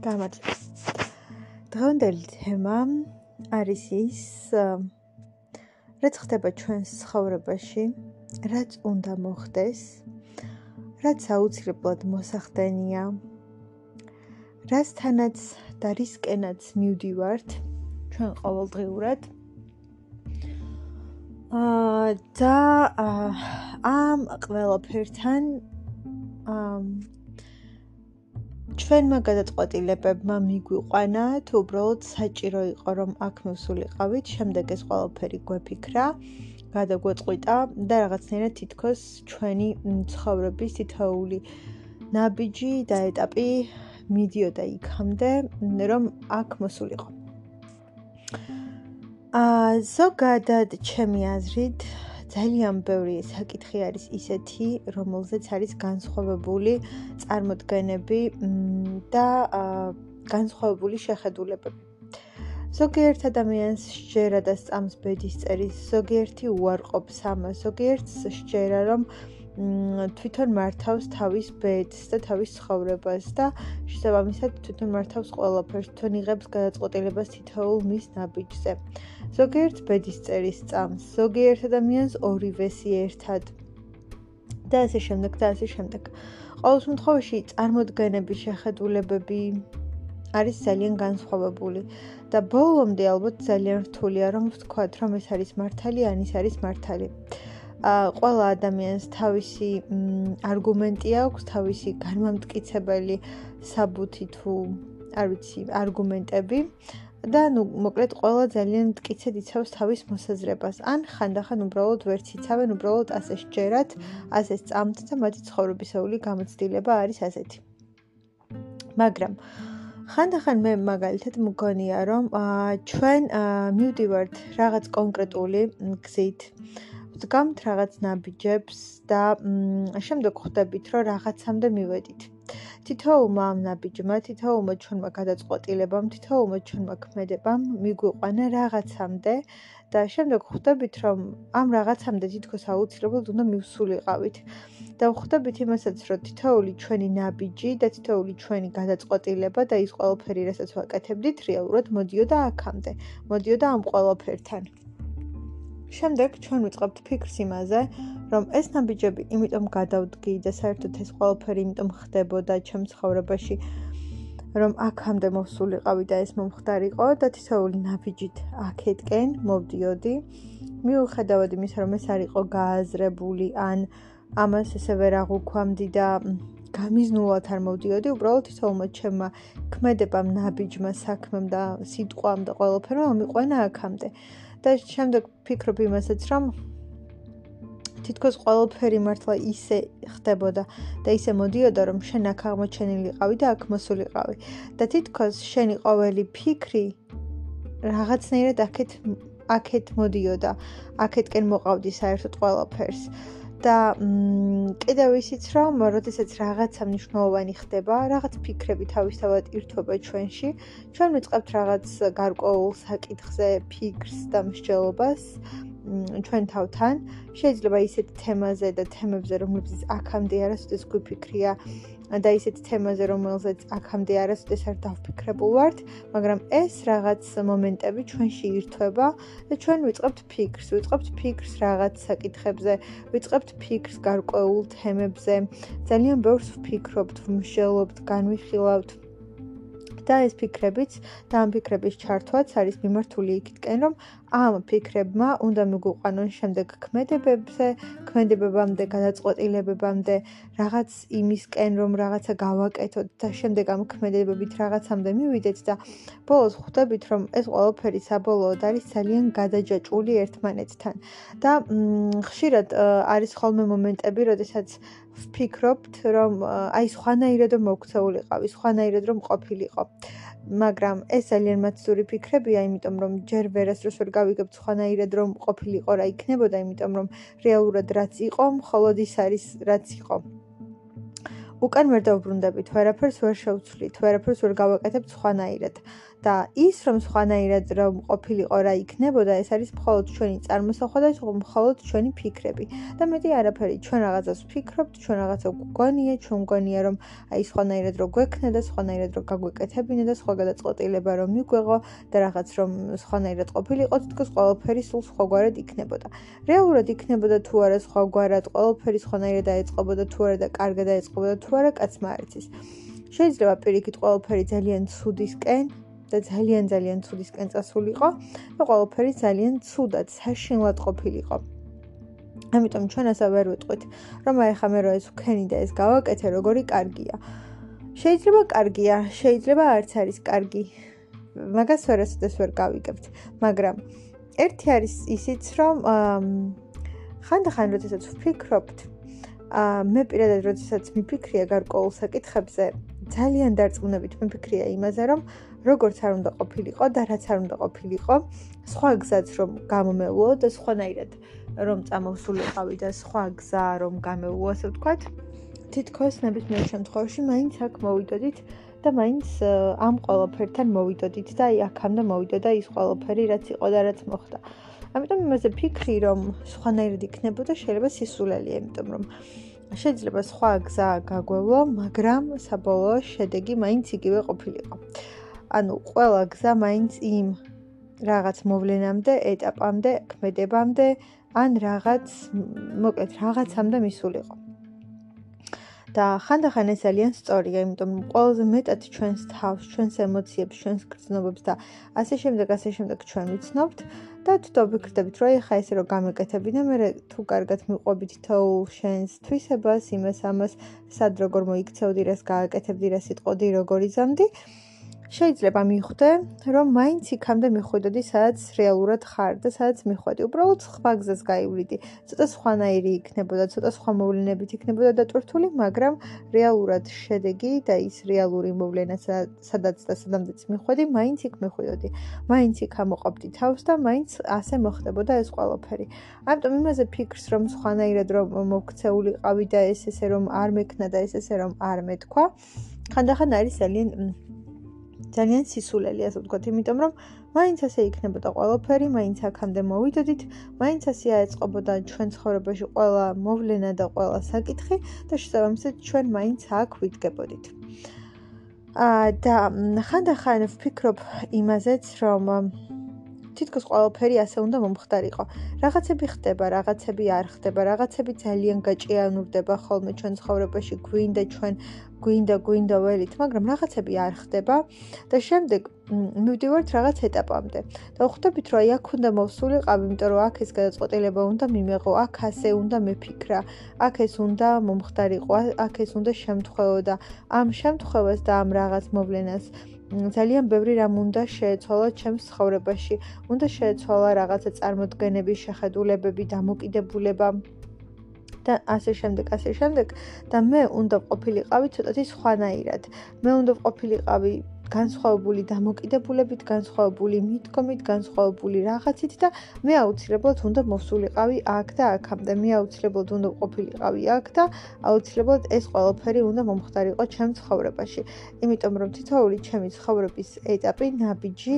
გამარჯობა. დღევანდელი თემა არის ის რაც ხდება ჩვენს ცხოვრებაში, რაც უნდა მოხდეს, რაც აუცილებლად მოსახდენია. რასთანაც და რისკენაც მივდივართ ჩვენ ყოველდღიურად. აა და ამ ყველაფერთან აა ჩვენმა გადაწყვეტილებებმა მიგვიყვანა თუ უბრალოდ საჭირო იყო რომ აქ მოსულიყავით, შემდეგ ეს ყველაფერი გვეფიქრა, გადაგვეწყვიტა და რაღაცნაირად თითქოს ჩვენი ცხოვრების თითოეული ნაბიჯი და ეტაპი მიდიოდა იქამდე, რომ აქ მოსულიყო. აა ზოგადად ჩემი აზრით ძალიან ბევრი საკითხი არის ისეთი, რომელზეც არის განსხვავებული წარმოდგენები და განსხვავებული შეხედულებები. ზოგიერთ ადამიანს შეერა და სწამს ბედის წერის, ზოგიერთი უარყოფს ამას, ზოგიერთს შეერა რომ თვითონ მართავს თავის ბედს და თავის ცხოვრებას და შესაბამისად თვითონ მართავს ყველაფერს, თვითონ იღებს გადაწყვეტილებას თითოეულ მის ნაბიჯზე. ზოგიერთ ბედის წერის წამს, ზოგიერთ ადამიანს ორივესი ერთად და ასე შემდეგ და ასე შემდეგ. ყოველ შემთხვევაში წარმოდგენების შეხედულებები არის ძალიან განსხვავებული და ბოლომდე ალბათ ძალიან რთულია რომ ვთქვათ რომ ეს არის მართალი, ან ის არის მართალი. ყველა ადამიანს თავისი არგუმენტი აქვს, თავისი განმამტკიცებელი საბუთი თუ არ ვიცი, არგუმენტები და ნუ მოკლედ ყველა ძალიან მტკიცედ იცავს თავის მოსაზრებას. ან ხანდახან უბრალოდ ვერც იცავენ, უბრალოდ ასე შეერათ, ასე წამთ და მათი ცხოვრებისეული გამოცდილება არის ასეთი. მაგრამ ხანდახან მე მაგალითად მგონია რომ ჩვენ მივდივართ რაღაც კონკრეტული გზით ვდგამთ რაღაც ნაბიჯებს და შემდეგ ხვდებით, რომ რაღაცამდე მივედით. თითოეულმა ამ ნაბიჯმა, თითოეულმა ჩვენმა გადაწყვეტილებამ, თითოეულმა ჩვენმა ქმედებამ მიგვიყვანა რაღაცამდე და შემდეგ ხვდებით, რომ ამ რაღაცამდე თითქოს აუცილებლად უნდა მივსულიყავით. და ხვდებით იმასაც, რომ თითოეული ჩვენი ნაბიჯი და თითოეული ჩვენი გადაწყვეტილება და ის ყველაფერი, რასაც ვაკეთებდით, რეალურად მოდიოდა აქამდე. მოდიოდა ამ ყველაფერთან. შემდეგ ჩვენ ვიწყებთ ფიქრს იმაზე, რომ ეს ნაბიჯები იმიტომ გადავდგი და საერთოდ ეს ყველაფერი იმიტომ ხდებოდა ჩემს ცხოვრებაში, რომ აქამდე მოსულიყავი და ეს მომხდარიყო და თითოეული ნაბიჯით აქეთკენ მოვდიოდი. მიუხედავად იმისა, რომ ეს არისო გააზრებული ან ამას ესე ვერ აღუქვამდი და გამიზნულად არ მოვდიოდი, უბრალოდ თითოეულმა ჩემმა ქმედებამ, ნაბიჯმა, საქმემ და სიტყვამ და ყველაფერმა მიყვანა აქამდე. და შემდეგ ფიქრობ იმასაც, რომ თითქოს ყველაფერი მართლა ისე ხდებოდა და ისე მოდიოდა, რომ შენ აქ აღმოჩენილიყავი და აქ მოსულიყავი. და თითქოს შენი ყოველი ფიქრი რაღაცნაირად აქეთ აქეთ მოდიოდა. აქეთკენ მოყავდი საერთოდ ყველაფერს. და კიდევ ისიც რომ, როდესაც რაღაცა მნიშვნელოვანი ხდება, რაღაც ფიქრები თავისთავად ირთვება ჩვენში, ჩვენ ვიწყებთ რაღაც გარკვეულ საკითხზე ფიქრს და მსჯელობას ჩვენ თავთან. შეიძლება ისეთ თემაზე და თემებზე, რომლებზეც აქამდე არასოდეს გვიფიქრია, და ისეთ თემაზე, რომელზეც აქამდე არასოდეს არ დავფიქრებულ ვართ, მაგრამ ეს რაღაც მომენტები ჩვენში ირთვება და ჩვენ ვიწყებთ ფიქრს, ვიწყებთ ფიქრს რაღაც საკითხებზე, ვიწყებთ ფიქრს გარკვეულ თემებზე. ძალიან ბევრს ვფიქრობთ, ვმშელობთ, განვიხილავთ და ეს ფიქრებიც და ამ ფიქრების ჩართვაც არის მიმართული იქითკენ, რომ ამ ფიქრებმა უნდა მიგვიყვანონ შემდეგ ქმედებებზე, ქმედებებამდე, გადაწყვეტილებებამდე, რაღაც იმისკენ, რომ რაღაცა გავაკეთოთ და შემდეგ ამ ქმედებებით რაღაცამდე მივიდეთ და ბოლოს ხვდებით, რომ ეს ყველაფერი საბოლოოდ არის ძალიან გადაჯაჭვული ერთმანეთთან. და ხშირად არის ხოლმე მომენტები, როდესაც ვფიქრობთ, რომ აი სხვანაირად რომ მოქცეულიყავი, სხვანაირად რომ ყოფილიყო. მაგრამ ეს ძალიან მაცური ფიქრებია, იმიტომ რომ ჯერ ვერასდროს ვერ გავიგებთ სხვანაირად რომ ყოფილიყო რა იქნებოდა, იმიტომ რომ რეალურად რაც იყო, მხოლოდ ის არის რაც იყო. უკან ვერ დავბრუნდებით, ვერაფერს ვერ შევცვლით, ვერაფერს ვერ გავაკეთებთ სხვანაირად. და ის რომ სხვანაირად რომ ყოფილიყო რა იქნებოდა ეს არის მხოლოდ ჩვენი წარმოსახვა და მხოლოდ ჩვენი ფიქრები. და მეტი არაფერი ჩვენ რაღაცას ვფიქრობთ ჩვენ რაღაცა გვგონია ჩვენ გვგონია რომ აი სხვანაირად რო გვექნა და სხვანაირად რო გაგვეკეთებინა და სხვა გადაწყვეტილება რომ მიგვეღო და რაღაც რომ სხვანაირად ყოფილიყო თქოს ყველაფერი სულ სხვაგვარად იქნებოდა. რეალურად იქნებოდა თუ არა სხვაგვარად ყველაფერი სხვანაირად დაეწყობოდა თუ არა და კარგად დაეწყობოდა თუ არა კაცმა არ იცის შეიძლება პირიქით ყველაფერი ძალიან ცუდისკენ და ძალიან ძალიან ცუდისკენ წასულიყო და ყველაფერი ძალიან ცუდად საშინლად ყოფილიყო. ამიტომ ჩვენ ასე ვერ ვიტყვით, რომ აი ხა მე რო ეს ვქენი და ეს გავაკეთე, როგორი კარგია. შეიძლება კარგია, შეიძლება არც არის კარგი. მაგას ვერასოდეს ვერ გავიგებთ, მაგრამ ერთი არის ისიც, რომ ხანდახან როდესაც ვფიქრობთ, აა მე პირადად როდესაც მიფიქრია გარკვეულ საკითხებზე, ძალიან დარწმუნებით მიფიქრია იმაზე, რომ როგორც არ უნდა ყოფილიყო და რაც არ უნდა ყოფილიყო, სხვა გზაც რომ გამომეულო და სხვანაირად რომ წამოსულიყავი და სხვა გზა რომ გამეულო, ასე ვთქვათ, თითქოს ნებისმიერ შემთხვევაში მაინც აქ მოვიდოდით და მაინც ამ ყველაფერთან მოვიდოდით და აი აქამდე მოვიდოდა ის ყველაფერი, რაც იყო და რაც მოხდა. ამიტომ იმაზე ფიქრი, რომ სხვანაირად იქნებოდა, შეიძლება სისულელია, იმიტომ რომ შეიძლება სხვა გზა გაგვევლო, მაგრამ საბოლოო შედეგი მაინც იგივე ყოფილიყო. ანუ ყველა გზა მაინც იმ რაღაც მოვლენამდე, ეტაპამდე, ქმედებამდე, ან რაღაც მოკლედ რაღაცამდე მისულიყო. და ხანდახან ეს ძალიან სწორია, იმიტომ რომ ყველაზე მეტად ჩვენს თავს, ჩვენს ემოციებს, ჩვენს გრძნობებს და ასე შემდეგ, ასე შემდეგ ჩვენ ვიცნობთ. და თუ ვფიქრდებით, რომ ეხა ესე რომ გამეკეთები და მე თუ კარგად მიყვებით თოულ შენს თვისებას, იმას ამას, სად როგორ მოიქცევდი, რას გააკეთებდი, რა სიტყოდი, როგორ იზამდი, შეიძლება მიხვდე, რომ მაინც იქამდე მიხვიდოდი, სადაც რეალურად ხარ და სადაც მიხვედი. უბრალოდ სხვა გზას გაივლიდი. ცოტა სხვანაირი იქნებოდა, ცოტა სხვა მოვლენებით იქნებოდა დატვირთული, მაგრამ რეალურად შედეგი და ის რეალური მოვლენა, სადაც და სადამდეც მიხვედი, მაინც იქ მიხვიდოდი. მაინც იქ ამოყავდი თავს და მაინც ასე მოხდებოდა ეს ყველაფერი. ამიტომ იმაზე ფიქრს, რომ სხვანაირად რომ მოქცეულიყავი და ეს ესე რომ არ მექნა და ეს ესე რომ არ მეთქვა, ხანდახან არის ძალიან ძალიან სისულელი ასე ვთქვათ, იმიტომ რომ მაინც ასე იქნებოდა ყველაფერი, მაინც აქამდე მოვიდოდით, მაინც ასე აეწყობოდა ჩვენ ცხოვრებაში ყველა მოვლენა და ყველა საკითხი და შესაბამისად ჩვენ მაინც აქ ვიდგებოდით. აა და ხანდახან ვფიქრობ იმაზეც, რომ თითქოს ყველაფერი ასე უნდა მომხდარიყო. რაღაცები ხდება, რაღაცები არ ხდება, რაღაცები ძალიან გაჭიანურდება ხოლმე ჩვენ ცხოვრებაში, გვინდა ჩვენ გვინდა გვინდა ველით, მაგრამ რაღაცები არ ხდება და შემდეგ მივდივართ რაღაც ეტაპამდე. და ხვდებით, რომ აი აქ უნდა მოვსულიყავი, იმიტომ რომ აქ ეს გადაწყვეტილება უნდა მიმეღო, აქ ასე უნდა მეფიქრა, აქ ეს უნდა მომხდარიყო, აქ ეს უნდა შემთხვეო და ამ შემთხვევას და ამ რაღაც მოვლენას ძალიან ბევრი რამ უნდა შეეცვალა ჩემს ცხოვრებაში. უნდა შეეცვალა რაღაცა წარმოდგენები, შეხედულებები, დამოკიდებულება. და ასე შემდეგ, ასე შემდეგ და მე უნდა ყოფილიყავი ცოტათი სხვანაირად. მე უნდა ყოფილიყავი განსხვავებული დამოკიდებულებით, განსხვავებული მიდგომით, განსხვავებული რაღაცით და მე აუცილებლად უნდა მოსულიყავი აქ და აქამდე. მე აუცილებლად უნდა ყოფილიყავი აქ და აუცილებლად ეს ყველაფერი უნდა მომხდარიყო ჩემ ცხოვრებაში. იმიტომ რომ თითოეული ჩემი ცხოვრების ეტაპი, ნაბიჯი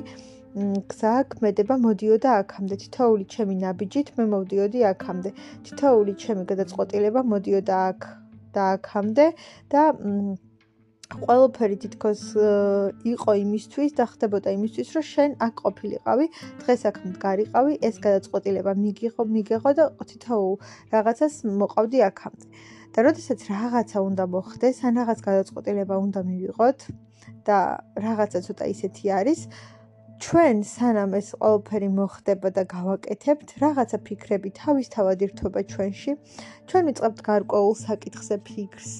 გზა ქმედება მოდიოდა აქამდე თითოეული ჩემი ნაბიჯით მე მოვდიოდი აქამდე თითოეული ჩემი გადაწყვეტილება მოდიოდა აქ და აქამდე და ყველაფერი თითქოს იყო იმისთვის და ხდებოდა იმისთვის რომ შენ აქ ყოფილიყავი დღეს აქ მდგარიყავი ეს გადაწყვეტილება მიგიღო მიგეღო და თითოეულ რაღაცას მოყავდი აქამდე და როდესაც რაღაცა უნდა მოხდეს ან რაღაც გადაწყვეტილება უნდა მივიღოთ და რაღაცა ცოტა ისეთი არის ჩვენ სანამ ეს ყველაფერი მოხდება და გავაკეთებთ, რაღაცა ფიქრები თავისთავად ირთვება ჩვენში. ჩვენ ვიწყებთ გარკვეულ საკითხზე ფიქრს.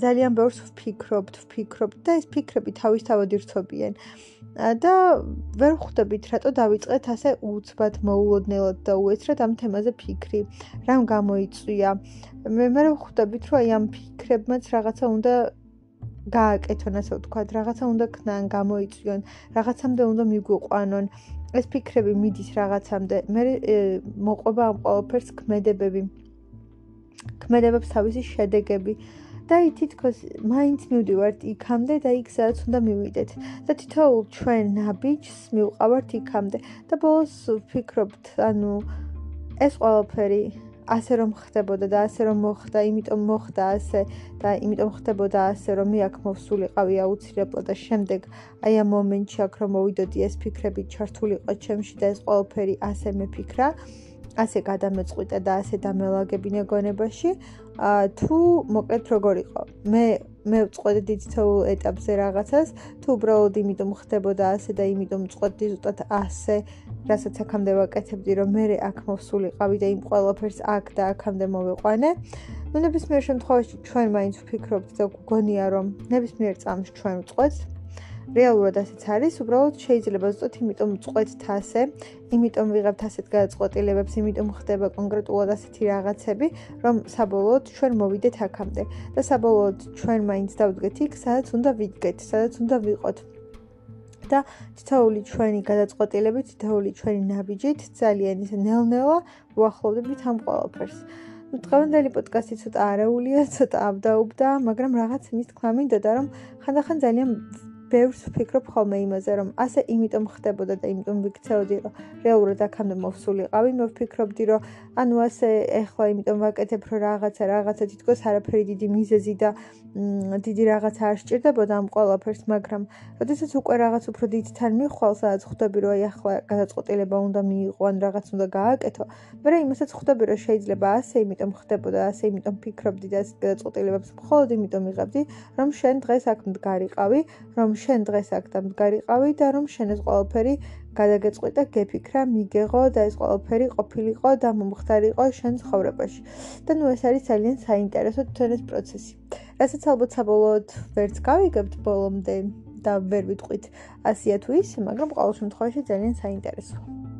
ძალიან ბევრს ვფიქრობთ, ვფიქრობთ და ეს ფიქრები თავისთავად ირთვებიან. და ვერ ხვდებით, რატო დავიწყეთ ასე უცბად მოულოდნელად და უეცრად ამ თემაზე ფიქრი. რამ გამოიწვია? მე მე ხვდებით, რომ აი ამ ფიქრებმაც რაღაცა უნდა გააკეთონ ასე ვთქვათ, რაღაცა უნდა ქნან, გამოიწვიონ, რაღაცამდე უნდა მიგვიყვანონ. ეს ფიქრები მიდის რაღაცამდე. მე მოყვება ამ ყველაფერს ქმედებები. ქმედებებს თავისი შედეგები და თითქოს მაინც მივდივართ იქამდე და იქ სადაც უნდა მივიდეთ და თითოეულ ჩვენ ნაბიჯს მივყავართ იქამდე და ბოლოს ვფიქრობთ ანუ ეს ყველაფერი ასე რომ ხდებოდა და ასე რომ მოხდა, იმიტომ მოხდა ასე და იმიტომ ხდებოდა ასე რომ მე აქ მოვსულიყავი აუცილებლად და შემდეგ აი ამ მომენტში აქ რომ მოვიდოდი ეს ფიქრები ჩართულიყო ჩემში და ეს ყველაფერი ასე მეფიქრა. ასე გადამეწყვიტა და ასე დამელაგებინა გონებაში. ა თუ მოკლედ როგორ იყო? მე მე ვწყვეტდი თითოეულ ეტაპზე რაღაცას, თუ უბრალოდ იმიტომ ხდებოდა ასე და იმიტომ ვწყვეტდი ზუსტად ასე, რასაც აქამდე ვაკეთებდი, რომ მე აქ მოვსულიყავი და იმ ყველაფერს აქ და აქამდე მოვიყვანე. ნებისმიერ შემთხვევაში ჩვენ მაინც ვფიქრობთ და გგონია, რომ ნებისმიერ წამს ჩვენ ვწყვეტთ. რეალურად ასეც არის, უბრალოდ შეიძლება ზუსტად იმიტომ წყვეტთ ასე, იმიტომ ვიღებთ ასეთ გადაწყვეტილებებს, იმიტომ ხდება კონკრეტულად ასეთი რაღაცები, რომ საბოლოოდ ჩვენ მოვიდეთ აქამდე და საბოლოოდ ჩვენ მაინც დავდგეთ იქ, სადაც უნდა ვიდგეთ, სადაც უნდა ვიყოთ. და თითოეული ჩვენი გადაწყვეტილებით, თითოეული ჩვენი ნაბიჯით ძალიან ისე ნელ-ნელა ვახლოვდებით ამ ყველაფერს. დღევანდელი პოდკასტი ცოტა არეულია, ცოტა აბდაუბდა, მაგრამ რაღაც მის თქმა მინდა და რომ ხანდახან ძალიან ბევრს ვფიქრობ ხოლმე იმაზე, რომ ასე იმიტომ ხდებოდა და იმიტომ ვიქცეოდი, რომ რეალურად აქამდე მოვსულიყავი, მე ვფიქრობდი, რომ ანუ ასე ეხლა იმიტომ ვაკეთებ, რომ რაღაცა რაღაცა თითქოს არაფერი დიდი მიზეზი და დიდი რაღაცა არ სჭირდებოდა ამ ყველაფერს, მაგრამ როდესაც უკვე რაღაც უფრო დიდ თან მიხვალ, სადაც ხვდები, რომ აი ახლა გადაწყვეტილება უნდა მიიღო, ან რაღაც უნდა გააკეთო, მაგრამ იმასაც ხვდები, რომ შეიძლება ასე იმიტომ ხდებოდა, ასე იმიტომ ფიქრობდი და ასე გადაწყვეტილებებს მხოლოდ იმიტომ იღებდი, რომ შენ დღეს აქ მდგარიყავი, რომ შენ დღეს აქ დამდგარიყავი და რომ შენ ეს ყველაფერი გადაგეწყვიტა, გეფიქრა, მიგეღო და ეს ყველაფერი ყოფილიყო და მომხდარიყო შენ ცხოვრებაში. და ნუ ეს არის ძალიან საინტერესო თვითონ ეს პროცესი. რასაც ალბათ საბოლოოდ ვერც გავიგებთ ბოლომდე და ვერ ვიტყვით 100 თუ ისე, მაგრამ ყოველ შემთხვევაში ძალიან საინტერესოა.